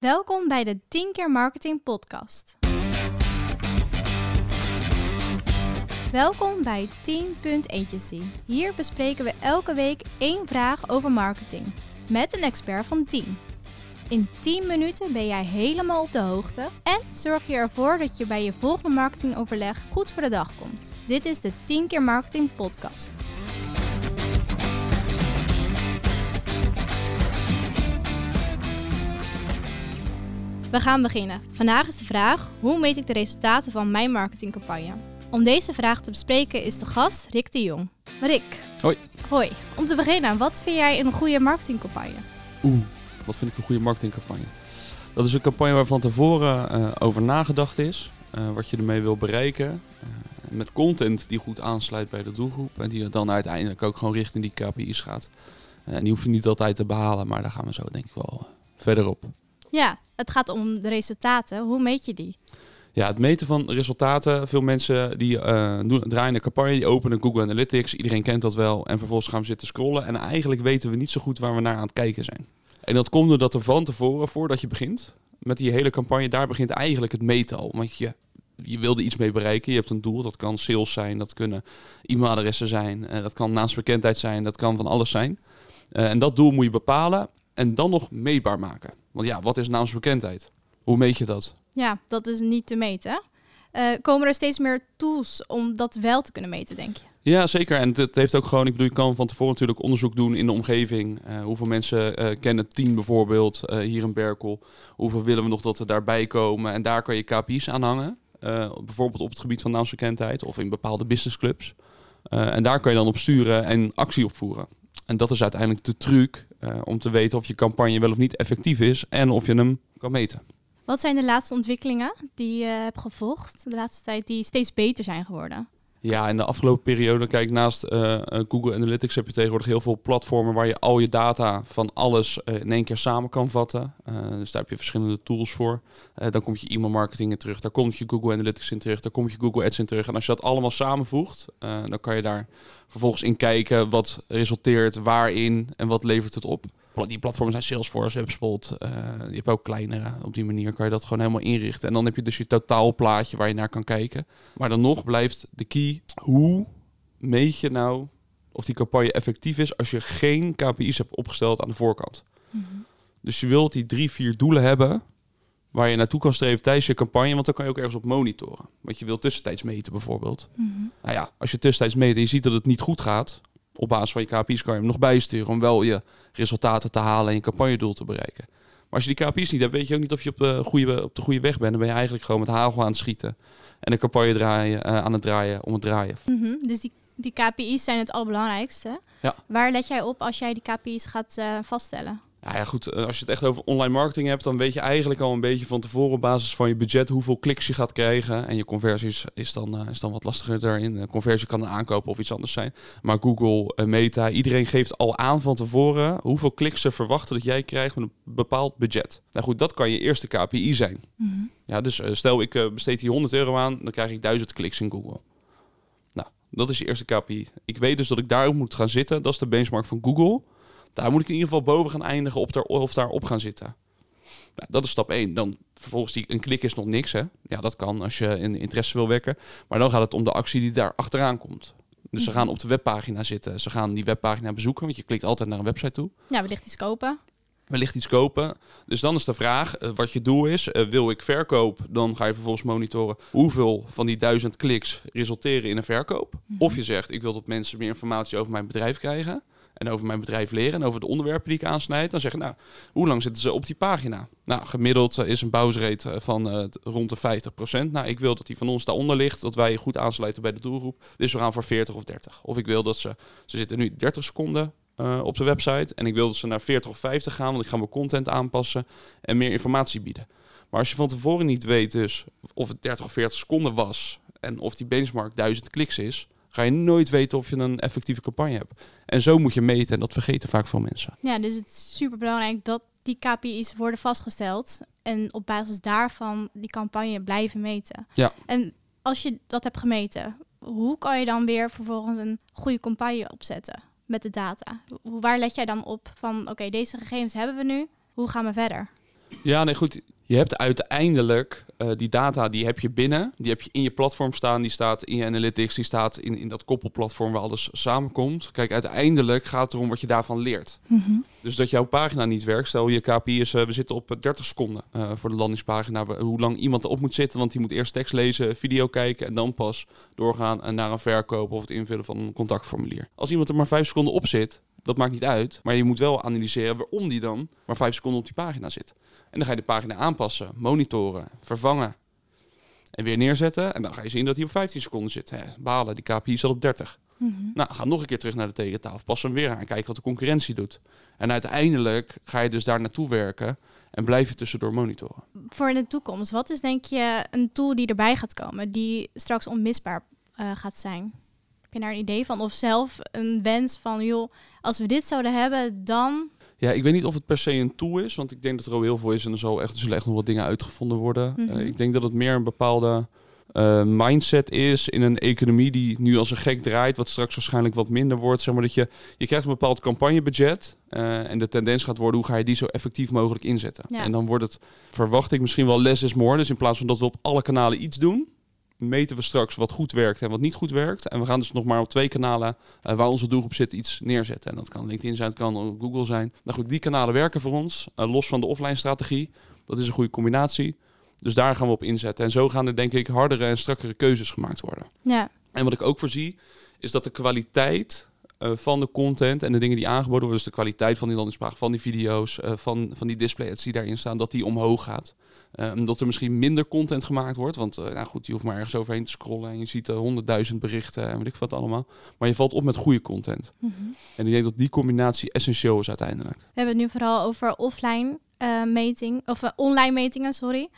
Welkom bij de 10 keer marketing podcast. Welkom bij 10 Agency. Hier bespreken we elke week één vraag over marketing met een expert van 10. In 10 minuten ben jij helemaal op de hoogte en zorg je ervoor dat je bij je volgende marketingoverleg goed voor de dag komt. Dit is de 10 keer marketing podcast. We gaan beginnen. Vandaag is de vraag: hoe meet ik de resultaten van mijn marketingcampagne? Om deze vraag te bespreken is de gast Rick de Jong. Rick. Hoi. Hoi. Om te beginnen, wat vind jij een goede marketingcampagne? Oeh, wat vind ik een goede marketingcampagne? Dat is een campagne waar van tevoren uh, over nagedacht is. Uh, wat je ermee wil bereiken. Uh, met content die goed aansluit bij de doelgroep. En die dan uiteindelijk ook gewoon richting die KPI's gaat. en die hoef je niet altijd te behalen, maar daar gaan we zo denk ik wel verder op. Ja, het gaat om de resultaten. Hoe meet je die? Ja, het meten van resultaten. Veel mensen die doen, draaien een campagne, die openen Google Analytics. Iedereen kent dat wel. En vervolgens gaan we zitten scrollen. En eigenlijk weten we niet zo goed waar we naar aan het kijken zijn. En dat komt doordat er van tevoren, voordat je begint met die hele campagne, daar begint eigenlijk het meten al. Want je, je wilde iets mee bereiken. Je hebt een doel. Dat kan sales zijn, dat kunnen e-mailadressen zijn, uh, dat kan naamsbekendheid zijn, dat kan van alles zijn. Uh, en dat doel moet je bepalen en dan nog meetbaar maken. Want ja, wat is naamsbekendheid? Hoe meet je dat? Ja, dat is niet te meten. Uh, komen er steeds meer tools om dat wel te kunnen meten, denk je? Ja, zeker. En het heeft ook gewoon, ik bedoel, je kan van tevoren natuurlijk onderzoek doen in de omgeving. Uh, hoeveel mensen uh, kennen team bijvoorbeeld hier in Berkel? Hoeveel willen we nog dat er daarbij komen? En daar kan je KPI's aan hangen. bijvoorbeeld op het gebied van naamsbekendheid of in bepaalde businessclubs. en daar kan je dan op sturen en actie opvoeren. En dat is uiteindelijk de truc om te weten of je campagne wel of niet effectief is en of je hem kan meten. Wat zijn de laatste ontwikkelingen die je hebt gevolgd de laatste tijd die steeds beter zijn geworden? Ja, in de afgelopen periode, kijk, naast uh, Google Analytics heb je tegenwoordig heel veel platformen waar je al je data van alles uh, in één keer samen kan vatten. Uh, dus daar heb je verschillende tools voor. dan komt je e-mail marketing in terug, daar komt je Google Analytics in terug, daar komt je Google Ads in terug. En als je dat allemaal samenvoegt, dan kan je daar vervolgens in kijken wat resulteert waarin en wat levert het op. Die platformen zijn Salesforce, HubSpot. Uh, je hebt ook kleinere. Op die manier kan je dat gewoon helemaal inrichten. En dan heb je dus je totaalplaatje waar je naar kan kijken. Maar dan nog blijft de key. Hoe meet je nou of die campagne effectief is als je geen KPI's hebt opgesteld aan de voorkant? Mm -hmm. Dus je wilt die drie, vier doelen hebben waar je naartoe kan streven tijdens je campagne, want dan kan je ook ergens op monitoren. Want je wilt tussentijds meten bijvoorbeeld. Mm -hmm. Nou ja, als je tussentijds meet en je ziet dat het niet goed gaat, op basis van je KPI's kan je hem nog bijsturen om wel je resultaten te halen en je campagnedoel te bereiken. Maar als je die KPI's niet hebt, weet je ook niet of je op de goede, op de goede weg bent. Dan ben je eigenlijk gewoon met hagel aan het schieten en een campagne draaien, uh, aan het draaien om het draaien. Mm -hmm. Dus die, die KPI's zijn het allerbelangrijkste. Ja. Waar let jij op als jij die KPI's gaat uh, vaststellen? Nou ja, goed, als je het echt over online marketing hebt, dan weet je eigenlijk al een beetje van tevoren op basis van je budget hoeveel kliks je gaat krijgen. En je conversies is dan, uh, is dan wat lastiger daarin. De conversie kan een aankoop of iets anders zijn. Maar Google, uh, Meta, iedereen geeft al aan van tevoren hoeveel kliks ze verwachten dat jij krijgt met een bepaald budget. Nou goed, dat kan je eerste KPI zijn. Mm -hmm. Ja, dus stel ik besteed hier 100 euro aan, dan krijg ik 1000 kliks in Google. Nou, dat is je eerste KPI. Ik weet dus dat ik daarop moet gaan zitten. Dat is de benchmark van Google. Daar moet ik in ieder geval boven gaan eindigen op daar, of daarop gaan zitten. Nou, dat is stap 1. Dan vervolgens die, een klik is nog niks. Hè? Ja, dat kan als je in interesse wil wekken. Maar dan gaat het om de actie die daar achteraan komt. Dus ze gaan op de webpagina zitten. Ze gaan die webpagina bezoeken, want je klikt altijd naar een website toe. Ja, wellicht iets kopen. Wellicht iets kopen. Dus dan is de vraag uh, wat je doel is. Uh, wil ik verkoop? Dan ga je vervolgens monitoren hoeveel van die duizend kliks resulteren in een verkoop. Mm -hmm. Of je zegt, ik wil dat mensen meer informatie over mijn bedrijf krijgen en over mijn bedrijf leren en over de onderwerpen die ik aansnijd, dan zeggen nou, hoe lang zitten ze op die pagina? Nou, gemiddeld is een bounce van uh, rond de 50%. Nou, ik wil dat die van ons daaronder ligt, dat wij goed aansluiten bij de doelgroep. Dus we gaan voor 40 of 30. Of ik wil dat ze, ze zitten nu 30 seconden op de website en ik wil dat ze naar 40 of 50 gaan, want ik ga mijn content aanpassen en meer informatie bieden. Maar als je van tevoren niet weet dus of het 30 of 40 seconden was en of die benchmark 1000 kliks is, ga je nooit weten of je een effectieve campagne hebt. En zo moet je meten en dat vergeten vaak veel mensen. Ja, dus het is super belangrijk dat die KPI's worden vastgesteld en op basis daarvan die campagne blijven meten. Ja. En als je dat hebt gemeten, hoe kan je dan weer vervolgens een goede campagne opzetten met de data? Waar let jij dan op van oké, okay, deze gegevens hebben we nu, hoe gaan we verder? Ja, nee, goed. Je hebt uiteindelijk uh, die data, die heb je binnen. Die heb je in je platform staan. Die staat in je analytics. Die staat in, in dat koppelplatform waar alles samenkomt. Kijk, uiteindelijk gaat het erom wat je daarvan leert. Mm Dus dat jouw pagina niet werkt. Stel je KPI is, uh, we zitten op 30 seconden uh, voor de landingspagina. Hoe lang iemand erop moet zitten. Want die moet eerst tekst lezen, video kijken. En dan pas doorgaan naar een verkoop of het invullen van een contactformulier. Als iemand er maar 5 seconden op zit, dat maakt niet uit. Maar je moet wel analyseren waarom die dan maar 5 seconden op die pagina zit. En dan ga je de pagina aanpassen, monitoren, vervangen. En weer neerzetten. En dan ga je zien dat hij op 15 seconden zit. Hè, balen, die KPI zat op 30. Mm -hmm. Nou, ga nog een keer terug naar de tegentafel. Pas hem weer aan. Kijken wat de concurrentie doet. En uiteindelijk ga je dus daar naartoe werken. En blijf je tussendoor monitoren. Voor de toekomst, wat is denk je een tool die erbij gaat komen? Die straks onmisbaar uh, gaat zijn? Heb je daar een idee van? Of zelf een wens van, joh, als we dit zouden hebben, dan ja, ik weet niet of het per se een tool is, want ik denk dat er al heel veel is en er, zal echt, er zullen echt nog wat dingen uitgevonden worden. Mm -hmm. uh, ik denk dat het meer een bepaalde uh, mindset is in een economie die nu als een gek draait, wat straks waarschijnlijk wat minder wordt. Zeg maar dat je, je krijgt een bepaald campagnebudget uh, en de tendens gaat worden hoe ga je die zo effectief mogelijk inzetten. Ja. En dan wordt het, verwacht ik misschien wel less is more. Dus in plaats van dat we op alle kanalen iets doen, meten we straks wat goed werkt en wat niet goed werkt. En we gaan dus nog maar op twee kanalen uh, waar onze doelgroep zit iets neerzetten. En dat kan LinkedIn zijn, het kan Google zijn. Nou goed, die kanalen werken voor ons, uh, los van de offline strategie. Dat is een goede combinatie. Dus daar gaan we op inzetten. En zo gaan er denk ik hardere en strakkere keuzes gemaakt worden. Ja. En wat ik ook voorzie, is dat de kwaliteit uh, van de content en de dingen die aangeboden worden, dus de kwaliteit van die landingspagina, van die video's, uh, van, van die displays die daarin staan, dat die omhoog gaat. Uh, omdat er misschien minder content gemaakt wordt. Want uh, nou goed, je hoeft maar ergens overheen te scrollen en je ziet honderdduizend uh, berichten en weet ik wat allemaal. Maar je valt op met goede content. Mm -hmm. En ik denk dat die combinatie essentieel is uiteindelijk. We hebben het nu vooral over offline meting, of online metingen, sorry.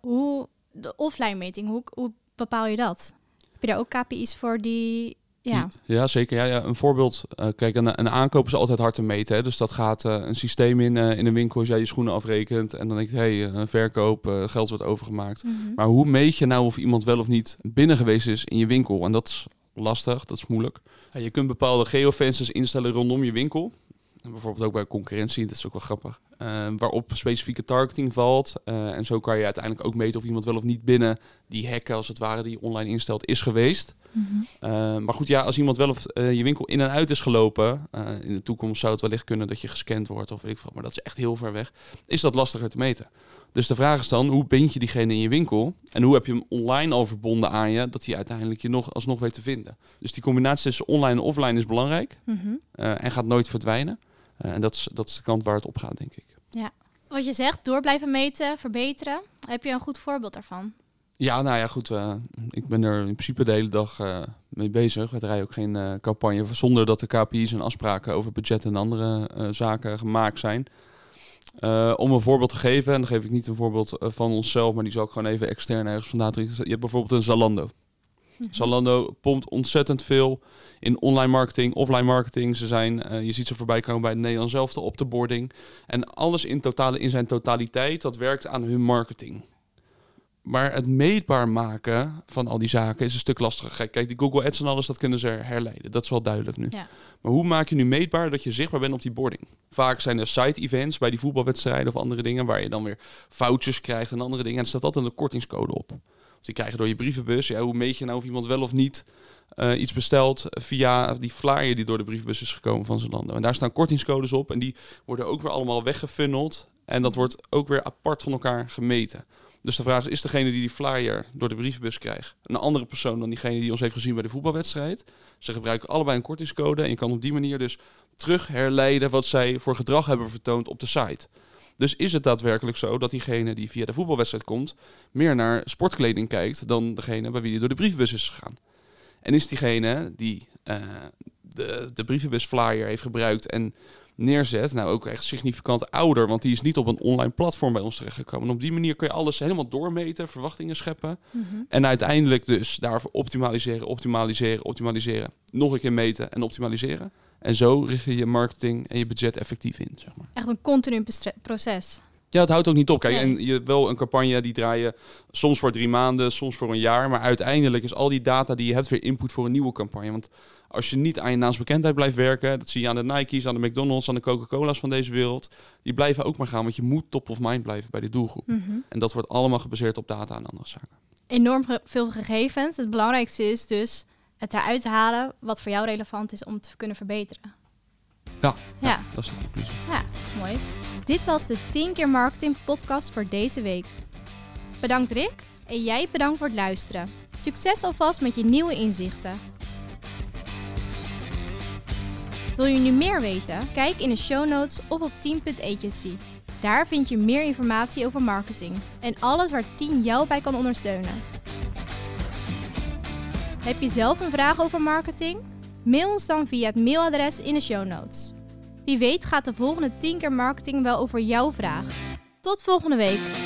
hoe de offline meting, hoe, hoe bepaal je dat? Heb je daar ook KPI's voor die ja. ja, zeker. Ja, ja. Een voorbeeld. Uh, kijk, een, een aankoop is altijd hard te meten. Hè. Dus dat gaat uh, een systeem in, uh, in een winkel als jij je schoenen afrekent. En dan denk je, hé, hey, een verkoop, geld wordt overgemaakt. Mm -hmm. Maar hoe meet je nou of iemand wel of niet binnen geweest is in je winkel? En dat is lastig, dat is moeilijk. Ja, je kunt bepaalde geofences instellen rondom je winkel. Bijvoorbeeld ook bij concurrentie, dat is ook wel grappig. Uh, waarop specifieke targeting valt. Uh, en zo kan je uiteindelijk ook meten of iemand wel of niet binnen die hekken, als het ware, die je online instelt, is geweest. Mm -hmm. uh, maar goed, ja, als iemand wel of je winkel in en uit is gelopen, in de toekomst zou het wellicht kunnen dat je gescand wordt of weet ik veel, maar dat is echt heel ver weg, is dat lastiger te meten. Dus de vraag is dan, hoe bind je diegene in je winkel? En hoe heb je hem online al verbonden aan je, dat hij uiteindelijk je nog alsnog weet te vinden? Dus die combinatie tussen online en offline is belangrijk mm -hmm. en gaat nooit verdwijnen. Uh, en dat is, dat is de kant waar het op gaat, denk ik. Ja. Wat je zegt, door blijven meten, verbeteren. Heb je een goed voorbeeld daarvan? Ja, nou ja, goed. Uh, ik ben er in principe de hele dag uh, mee bezig. We draaien ook geen campagne zonder dat de KPI's en afspraken over budget en andere zaken gemaakt zijn. om een voorbeeld te geven, en dan geef ik niet een voorbeeld van onszelf, maar die zal ik gewoon even extern ergens vandaan. Je hebt bijvoorbeeld een Zalando. Zalando pompt ontzettend veel in online marketing, offline marketing. Ze zijn, uh, je ziet ze voorbij komen bij Nederland zelf op de boarding. En alles in, totale, in zijn totaliteit, dat werkt aan hun marketing. Maar het meetbaar maken van al die zaken is een stuk lastiger. Kijk, die Google Ads en alles, dat kunnen ze herleiden. Dat is wel duidelijk nu. Ja. Maar hoe maak je nu meetbaar dat je zichtbaar bent op die boarding? Vaak zijn er side-events bij die voetbalwedstrijden of andere dingen... waar je dan weer foutjes krijgt en andere dingen. En er staat altijd een kortingscode op die krijgen door je brievenbus. Hoe meet je nou of iemand wel of niet uh, iets bestelt via die flyer die door de brievenbus is gekomen van Zalando. En daar staan kortingscodes op en die worden ook weer allemaal weggefunneld. En dat wordt ook weer apart van elkaar gemeten. Dus de vraag is, is degene die die flyer door de brievenbus krijgt een andere persoon dan diegene die ons heeft gezien bij de voetbalwedstrijd? Ze gebruiken allebei een kortingscode en je kan op die manier dus terug herleiden wat zij voor gedrag hebben vertoond op de site. Dus is het daadwerkelijk zo dat diegene die via de voetbalwedstrijd komt, meer naar sportkleding kijkt dan degene bij wie hij door de brievenbus is gegaan? En is diegene die uh, de, de brievenbus flyer heeft gebruikt en neerzet, nou ook echt significant ouder, want die is niet op een online platform bij ons terechtgekomen. En op die manier kun je alles helemaal doormeten, verwachtingen scheppen mm -hmm. en uiteindelijk dus daarvoor optimaliseren, optimaliseren, optimaliseren, nog een keer meten en optimaliseren. En zo richt je je marketing en je budget effectief in, zeg maar. Echt een continu proces. Ja, het houdt ook niet op. Kijk, Nee. en je wel een campagne die draaien soms voor drie maanden, soms voor een jaar. Maar uiteindelijk is al die data die je hebt weer input voor een nieuwe campagne. Want als je niet aan je naamsbekendheid blijft werken, dat zie je aan de Nike's, aan de McDonald's, aan de Coca-Cola's van deze wereld. Die blijven ook maar gaan, want je moet top of mind blijven bij de doelgroep. Mhm. En dat wordt allemaal gebaseerd op data en andere zaken. Enorm veel gegevens. Het belangrijkste is dus het eruit halen wat voor jou relevant is om te kunnen verbeteren. Ja, Ja. dat is de conclusie. Ja, mooi. Dit was de 10 keer marketing podcast voor deze week. Bedankt Rick en jij bedankt voor het luisteren. Succes alvast met je nieuwe inzichten. Wil je nu meer weten? Kijk in de show notes of op 10.agency. Daar vind je meer informatie over marketing en alles waar 10 jou bij kan ondersteunen. Heb je zelf een vraag over marketing? Mail ons dan via het mailadres in de show notes. Wie weet gaat de volgende 10 keer marketing wel over jouw vraag. Tot volgende week.